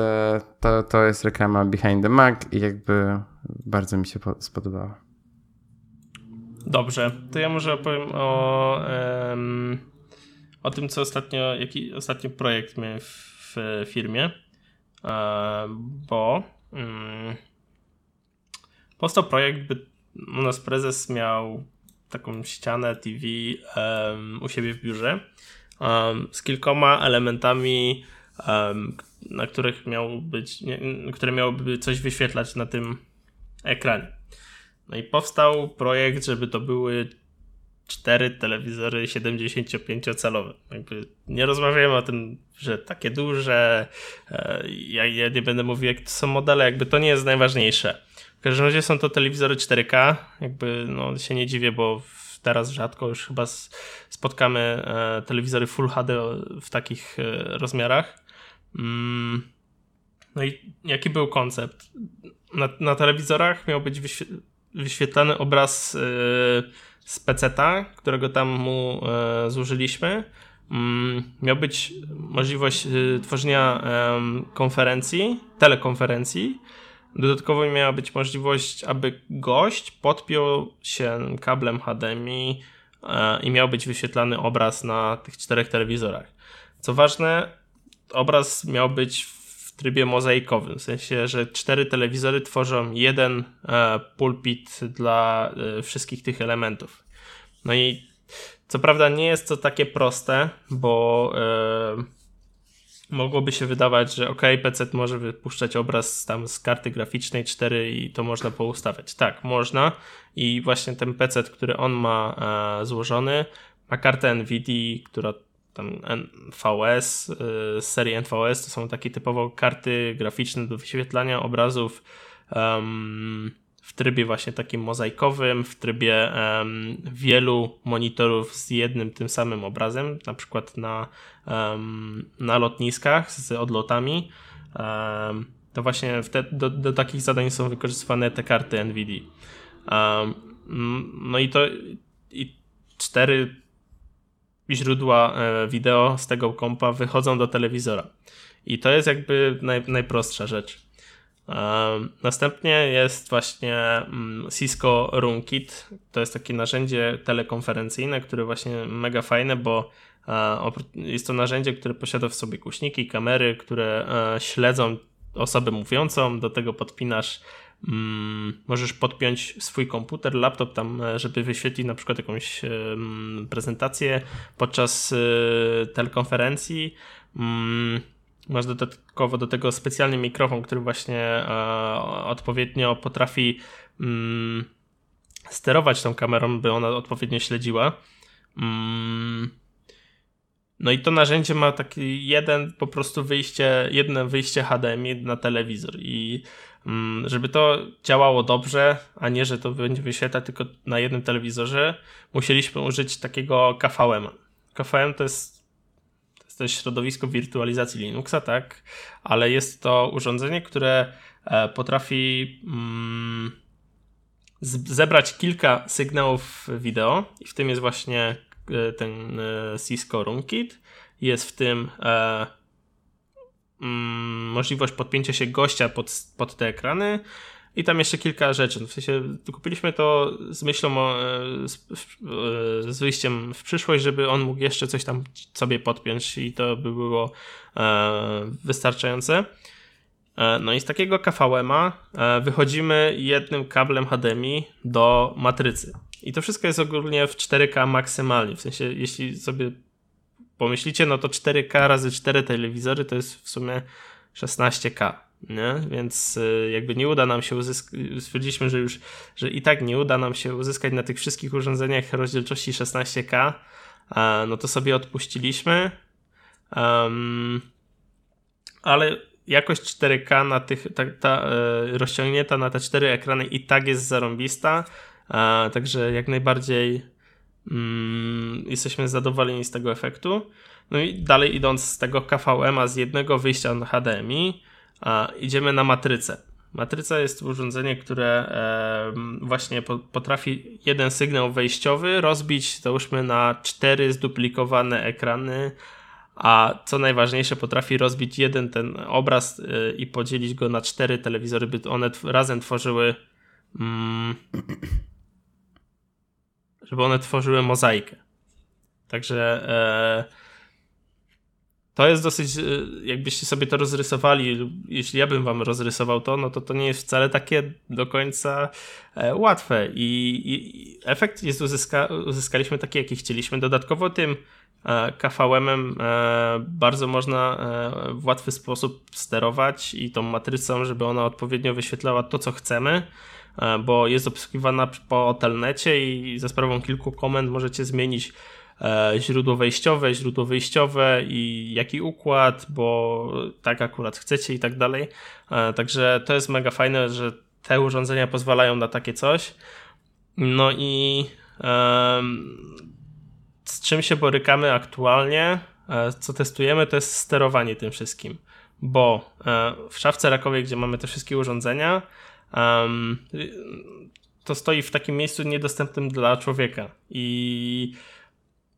to, to jest reklama Behind the Mac i jakby bardzo mi się spodobała. Dobrze, to ja może opowiem o, o tym, co ostatnio, jaki ostatni projekt miałem w, firmie, e, bo um, powstał projekt, by u nas prezes miał taką ścianę TV um, u siebie w biurze um, z kilkoma elementami, um, na których miał być, nie, które miałyby coś wyświetlać na tym ekranie. No i powstał projekt, żeby to były cztery telewizory 75-calowe. Jakby nie rozmawiamy o tym, że takie duże. E, ja, ja nie będę mówił, jak to są modele, jakby to nie jest najważniejsze. W każdym razie są to telewizory 4K. Jakby no, się nie dziwię, bo teraz rzadko już chyba spotkamy e, telewizory Full HD w takich e, rozmiarach. Mm. No i jaki był koncept? Na, na telewizorach miał być wyświetlany obraz e, z peceta, którego tam mu zużyliśmy. Mm, miał być możliwość tworzenia konferencji, telekonferencji Dodatkowo miała być możliwość, aby gość podpiął się kablem HDMI e, i miał być wyświetlany obraz na tych czterech telewizorach. Co ważne, obraz miał być trybie mozaikowym, w sensie, że cztery telewizory tworzą jeden e, pulpit dla e, wszystkich tych elementów. No i co prawda nie jest to takie proste, bo mogłoby się wydawać, że ok, PC może wypuszczać obraz tam z karty graficznej 4 i to można poustawiać. Tak, można i właśnie ten PC, który on ma e, złożony, ma kartę NVIDIA, która tam NVS, e, z serii NVS, to są takie typowo karty graficzne do wyświetlania obrazów um, w trybie właśnie takim mozaikowym, w trybie um, wielu monitorów z jednym tym samym obrazem, na przykład na, um, na lotniskach z odlotami. To właśnie te, do, do, takich zadań są wykorzystywane te karty NVIDIA. no i to i cztery źródła e, wideo z tego kompa wychodzą do telewizora. I to jest jakby naj, najprostsza rzecz. Następnie jest właśnie mm, Cisco RoomKit. To jest takie narzędzie telekonferencyjne, które właśnie mega fajne, bo jest to narzędzie, które posiada w sobie głośniki, kamery, które e, śledzą osobę mówiącą, do tego podpinasz mm, możesz podpiąć swój komputer, laptop tam, e, żeby wyświetlić na przykład jakąś prezentację podczas telekonferencji. Mm, masz dodatkowo do tego specjalny mikrofon, który właśnie odpowiednio potrafi mm, sterować tą kamerą, by ona odpowiednio śledziła. No i to narzędzie ma taki jeden po prostu wyjście, jedno wyjście HDMI na telewizor i mm, żeby to działało dobrze, a nie, że to będzie wyświetlać tylko na jednym telewizorze, musieliśmy użyć takiego KVM. KVM to jest to jest środowisko wirtualizacji Linuxa, tak, ale jest to urządzenie, które e, potrafi mm, zebrać kilka sygnałów wideo i w tym jest właśnie ten e, Cisco RoomKit. Jest w tym e, mm, możliwość podpięcia się gościa pod, pod te ekrany. I tam jeszcze kilka rzeczy. W sensie kupiliśmy to z myślą o, z, z, wyjściem w przyszłość, żeby on mógł jeszcze coś tam sobie podpiąć i to by było e, wystarczające. E, no i z takiego KVM-a e, wychodzimy jednym kablem HDMI do matrycy. I to wszystko jest ogólnie w 4K maksymalnie. W sensie, jeśli sobie pomyślicie, no to 4K razy 4 telewizory to jest w sumie 16K. Nie? Więc y, jakby nie uda nam się uzyskać, stwierdziliśmy, że już, że i tak nie uda nam się uzyskać na tych wszystkich urządzeniach rozdzielczości 16K, no to sobie odpuściliśmy. Um, ale jakość 4K na tych, ta, ta e, rozciągnięta na te cztery ekrany i tak jest zarąbista. A, także jak najbardziej mm, jesteśmy zadowoleni z tego efektu. No i dalej idąc z tego KVM-a z jednego wyjścia na HDMI, a, idziemy na matrycę. Matryca jest urządzenie, które właśnie po, potrafi jeden sygnał wejściowy rozbić, załóżmy, na cztery zduplikowane ekrany, a co najważniejsze, potrafi rozbić jeden ten obraz e, i podzielić go na cztery telewizory, by one razem tworzyły. Żeby one tworzyły mozaikę. Także e, to jest dosyć, e, jakbyście sobie to rozrysowali, jeśli ja bym wam rozrysował to, no to to nie jest wcale takie do końca e, łatwe i, i efekt jest uzyska, uzyskaliśmy taki, jaki chcieliśmy. Dodatkowo tym KVM-em bardzo można w łatwy sposób sterować i tą matrycą, żeby ona odpowiednio wyświetlała to, co chcemy. E, bo jest obsługiwana po telnecie i za sprawą kilku komend możecie zmienić e, źródło wejściowe, źródło wyjściowe i jaki układ, bo tak akurat chcecie i tak dalej. E, także to jest mega fajne, że te urządzenia pozwalają na takie coś. No i z czym się borykamy aktualnie, co testujemy, to jest sterowanie tym wszystkim. Bo w szafce rakowej, gdzie mamy te wszystkie urządzenia, um, to stoi w takim miejscu niedostępnym dla człowieka i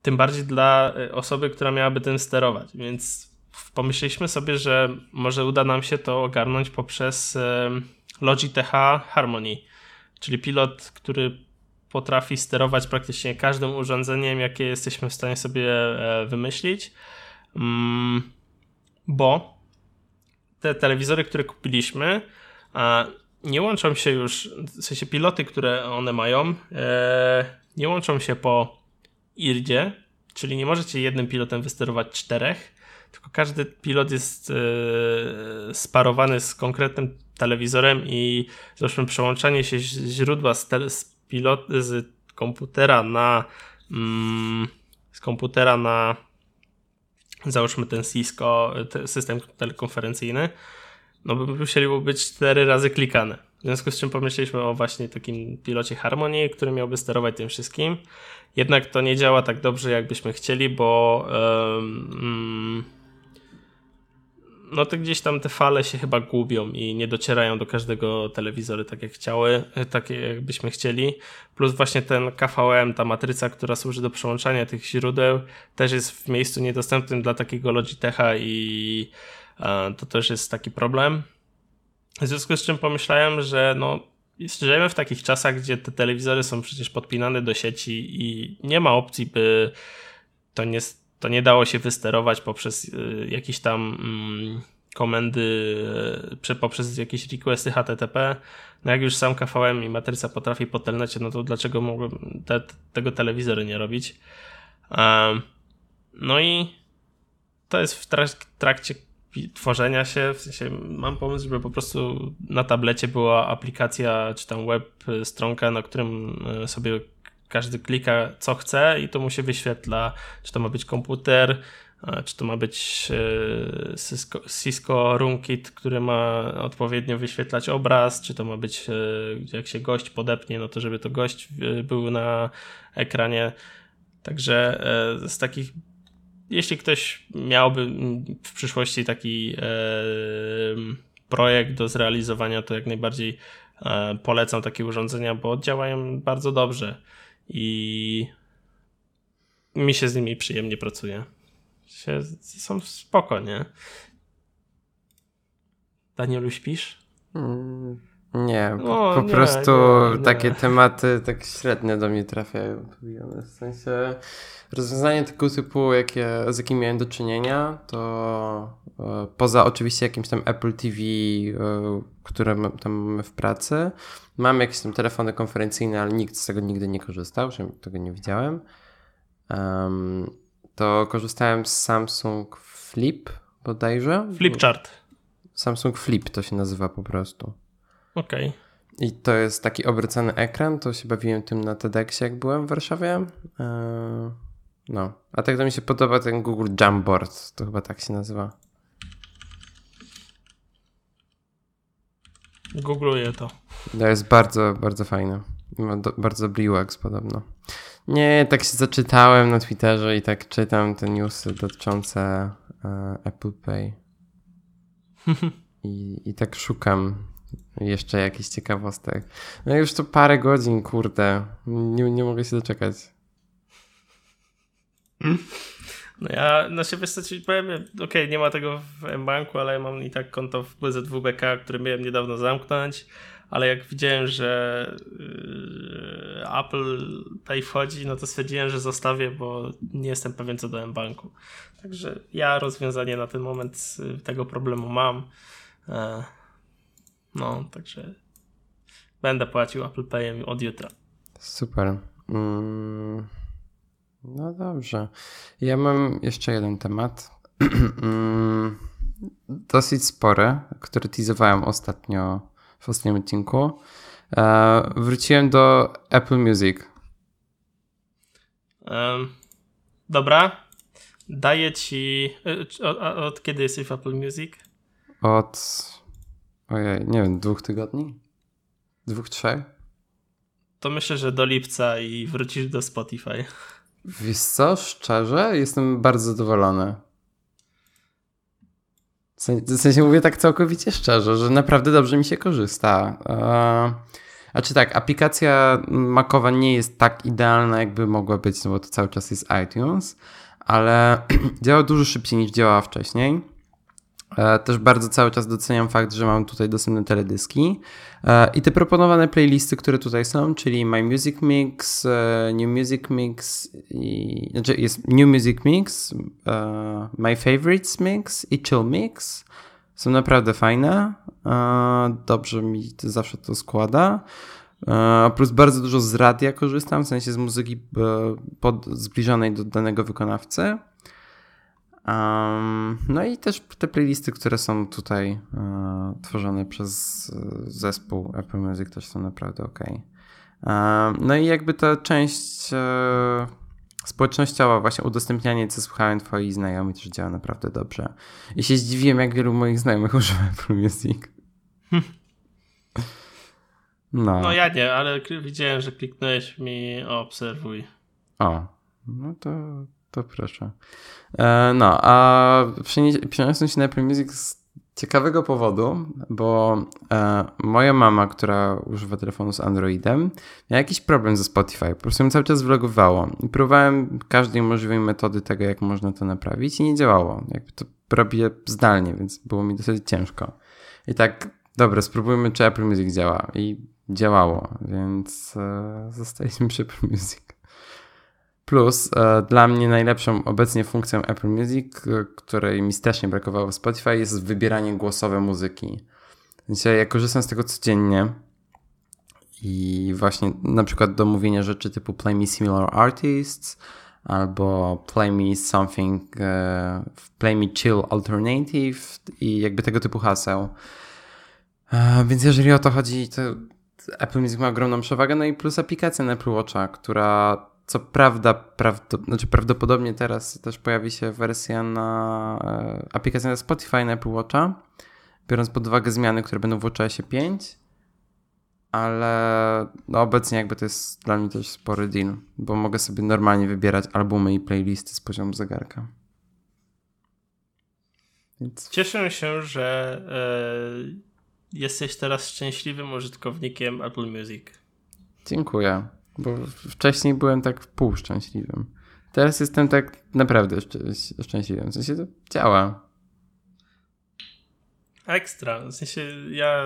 tym bardziej dla e, osoby, która miałaby tym sterować. Więc pomyśleliśmy sobie, że może uda nam się to ogarnąć poprzez Logitech Harmony, czyli pilot, który potrafi sterować praktycznie każdym urządzeniem, jakie jesteśmy w stanie sobie e, wymyślić. Mm, bo te telewizory, które kupiliśmy, nie łączą się już, w sensie piloty, które one mają, e, nie łączą się po IRDzie, czyli nie możecie jednym pilotem wysterować czterech, tylko każdy pilot jest e, sparowany z konkretnym telewizorem i zresztą przełączanie się źródła z, tele, z, pilot, z komputera na mm, z komputera na załóżmy ten Cisco, system telekonferencyjny, no by musieli być cztery razy klikane. W związku z czym pomyśleliśmy o właśnie takim pilocie Harmony, który miałby sterować tym wszystkim. Jednak to nie działa tak dobrze, jakbyśmy chcieli, bo um, no to gdzieś tam te fale się chyba gubią i nie docierają do każdego telewizoru tak jak chciały, tak jakbyśmy chcieli. Plus właśnie ten KVM, ta matryca, która służy do przełączania tych źródeł, też jest w miejscu niedostępnym dla takiego Logitecha i to też jest taki problem. W związku z czym pomyślałem, że no, żyjemy w takich czasach, gdzie te telewizory są przecież podpinane do sieci i nie ma opcji, by to nie, to nie dało się wysterować poprzez y, jakiś tam mm, komendy e, poprzez jakieś requesty HTTP. No jak już sam KVM i matryca potrafi po telnecie, no to dlaczego te, tego telewizory nie robić? Um, no i to jest w trakcie tworzenia się, w sensie mam pomysł, żeby po prostu na tablecie była aplikacja, czy tam web stronka, na którym e, sobie każdy klika co chce i to mu się wyświetla, czy to ma być komputer, czy to ma być e, Cisco, Cisco RoomKit, który ma odpowiednio wyświetlać obraz, czy to ma być, e, jak się gość podepnie, no to żeby to gość był na ekranie. Także z takich jeśli ktoś miałby w przyszłości taki e, projekt do zrealizowania, to jak najbardziej e, polecam takie urządzenia, bo działają bardzo dobrze i mi się z nimi przyjemnie pracuje. Się, są spoko, nie? Danielu, śpisz? Mm, nie, po, po nie, prostu nie, takie nie. tematy tak średnio do mnie trafiają. W sensie Rozwiązanie tego typu, jakie, z jakim miałem do czynienia, to e, poza oczywiście jakimś tam Apple TV, e, które tam mamy w pracy, mam jakieś tam telefony konferencyjne, ale nikt z tego nigdy nie korzystał, że tego nie widziałem. Um, to korzystałem z Samsung Flip bodajże. Flipchart. Samsung Flip to się nazywa po prostu. Okej. Okay. I to jest taki obrócony ekran, to się bawiłem tym na TEDxie, jak byłem w Warszawie. Eee, no, a tak to mi się podoba ten Google Jamboard, to chyba tak się nazywa. Googluję to. To jest bardzo, bardzo fajne. Ma do, bardzo UX podobno. Nie, tak się zaczytałem na Twitterze i tak czytam te newsy dotyczące uh, Apple Pay. [LAUGHS] I, I tak szukam jeszcze jakichś ciekawostek. No już to parę godzin, kurde. Nie, nie mogę się doczekać. No ja na siebie co ci powiem, okej, okay, nie ma tego w mBanku, ale ja mam i tak konto w BZWBK, które miałem niedawno zamknąć, ale jak widziałem, że yy, Apple Pay wchodzi, no to stwierdziłem, że zostawię, bo nie jestem pewien co do mBanku. Także ja rozwiązanie na ten moment tego problemu mam. No, także będę płacił Apple Payem od jutra. Super. Mm. No dobrze. Ja mam jeszcze jeden temat. [CLEARS THROAT] Mm, dosyć spory, który teasowałem ostatnio w ostatnim odcinku. E, wróciłem do Apple Music. Um, dobra. Daję ci. E, od, od, kiedy jesteś w Apple Music? Od. Ojej, nie wiem, dwóch tygodni? Dwóch, trzech? To myślę, że do lipca i wrócisz do Spotify. Wiesz co, szczerze, jestem bardzo zadowolony. W sensie mówię tak całkowicie szczerze, że naprawdę dobrze mi się korzysta. A czy tak, aplikacja Macowa nie jest tak idealna, jakby mogła być, no bo to cały czas jest iTunes, ale [CLEARS THROAT] działa dużo szybciej niż działała wcześniej. E, też bardzo cały czas doceniam fakt, że mam tutaj dostępne teledyski. E, I te proponowane playlisty, które tutaj są, czyli My Music Mix, e, New Music Mix, i, znaczy jest New Music Mix, My Favorites Mix i Chill Mix, są naprawdę fajne. Dobrze mi to zawsze to składa. Plus bardzo dużo z radia korzystam, w sensie z muzyki pod, zbliżonej do danego wykonawcy. Um, no i też te playlisty, które są tutaj e, tworzone przez e, zespół Apple Music też są naprawdę ok. Um, no i jakby ta część e, społecznościowa, właśnie udostępnianie, co słuchałem twoi znajomi, też działa naprawdę dobrze. I się zdziwiłem, jak wielu moich znajomych [LAUGHS] używa Apple Music. [LAUGHS] No. no ja nie, ale widziałem, że kliknąłeś mi obserwuj. O, no to to proszę. E, no, a przeniosłem się na Apple Music z ciekawego powodu, bo e, moja mama, która używa telefonu z Androidem, miała jakiś problem ze Spotify. Po prostu ją cały czas vlogowało. I próbowałem każdej możliwej metody tego, jak można to naprawić i nie działało. Jakby to robię zdalnie, więc było mi dosyć ciężko. I tak, dobra, spróbujmy, czy Apple Music działa. I działało, więc e, zostaliśmy przy Apple Music. Plus e, dla mnie najlepszą obecnie funkcją Apple Music, e, której mi strasznie brakowało w Spotify, jest wybieranie głosowe muzyki. Więc ja korzystam z tego codziennie i właśnie na przykład do mówienia rzeczy typu play me similar artists albo play me something, e, play me chill alternative i jakby tego typu haseł. Więc jeżeli o to chodzi, to Apple Music ma ogromną przewagę, no i plus aplikacja na Apple Watcha, która co prawda, prawdo, znaczy prawdopodobnie teraz też pojawi się wersja na e, aplikacja na Spotify na Apple Watcha, biorąc pod uwagę zmiany, które będą w WatchOSie 5, ale no obecnie jakby to jest dla mnie też spory deal, bo mogę sobie normalnie wybierać albumy i playlisty z poziomu zegarka. Więc... Cieszę się, że e, jesteś teraz szczęśliwym użytkownikiem Apple Music. Dziękuję, bo wcześniej byłem tak półszczęśliwym. Teraz jestem tak naprawdę szczęśliwym. W sensie to działa. Ekstra. W sensie ja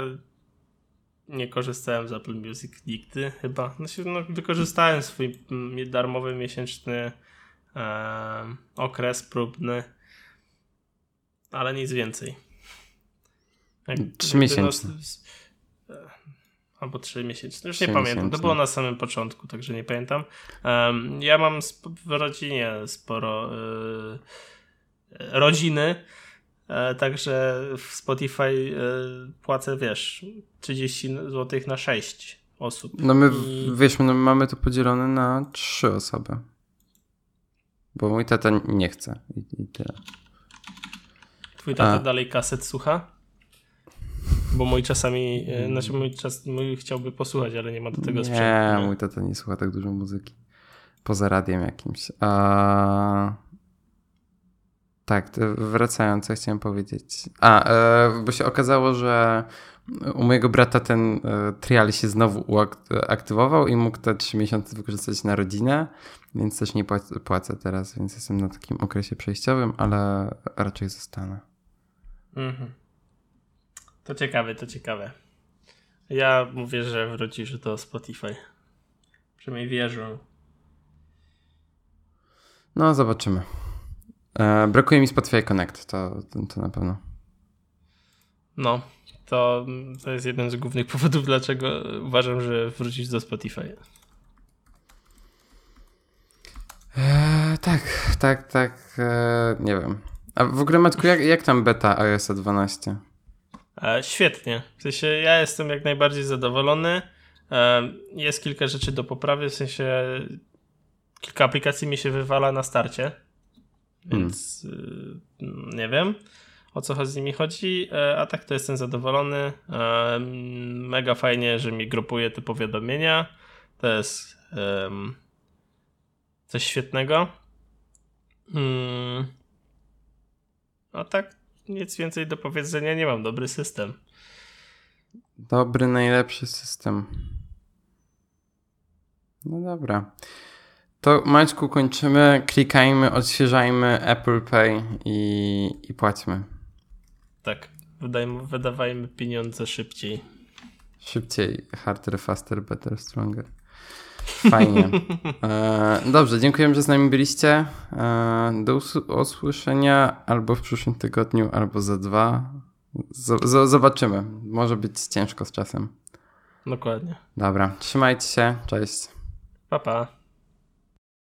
nie korzystałem z Apple Music nigdy chyba. Znaczy, no, wykorzystałem swój darmowy miesięczny e, okres próbny, ale nic więcej. Miesięcy. No, albo trzy miesięczne. Już nie pamiętam. To było na samym początku, także nie pamiętam. Um, ja mam w rodzinie sporo y, rodziny, e, także w Spotify y, płacę, wiesz, 30 zł na 6 osób. No my, I... wiesz, no my mamy to podzielone na trzy osoby. Bo mój tata nie chce i, i tyle. Twój tata A. dalej kaset słucha? Bo mój czasami, e, znaczy mój, czas, mój chciałby posłuchać, ale nie ma do tego nie, sprzętu. Nie, mój tata nie słucha tak dużo muzyki. Poza radiem jakimś. A... Tak, wracając, co chciałem powiedzieć. A, e, bo się okazało, że u mojego brata ten e, trial się znowu uaktywował i mógł te trzy miesiące wykorzystać na rodzinę, więc też nie płacę, płacę teraz, więc jestem na takim okresie przejściowym, ale raczej zostanę. Mhm. To ciekawe, to ciekawe. Ja mówię, że wrócisz do Spotify. Przynajmniej wierzę. No, zobaczymy. E, brakuje mi Spotify Connect, to, to, to, na pewno. No, to, to jest jeden z głównych [LAUGHS] powodów, dlaczego uważam, że wrócić do Spotify. E, tak, tak, tak. E, nie wiem. A w ogóle, Matku, jak, jak tam beta iOS 12? E, świetnie. W sensie ja jestem jak najbardziej zadowolony. E, jest kilka rzeczy do poprawy, w sensie kilka aplikacji mi się wywala na starcie, więc hmm. nie wiem o co z nimi chodzi, a tak to jestem zadowolony. Mega fajnie, że mi grupuje te powiadomienia. To jest um, coś świetnego. Hmm. A tak nic więcej do powiedzenia nie mam. Dobry system. Dobry, najlepszy system. No dobra. To Maćku kończymy, klikajmy, odświeżajmy Apple Pay i, i płacimy. Tak, wydajmy, wydawajmy pieniądze szybciej. Szybciej, harder, faster, better, stronger. Fajnie. E, dobrze, dziękuję, że z nami byliście. E, do usłyszenia albo w przyszłym tygodniu, albo za dwa. Z, zobaczymy. Może być ciężko z czasem. Dokładnie. Dobra, trzymajcie się. Cześć. Pa, pa.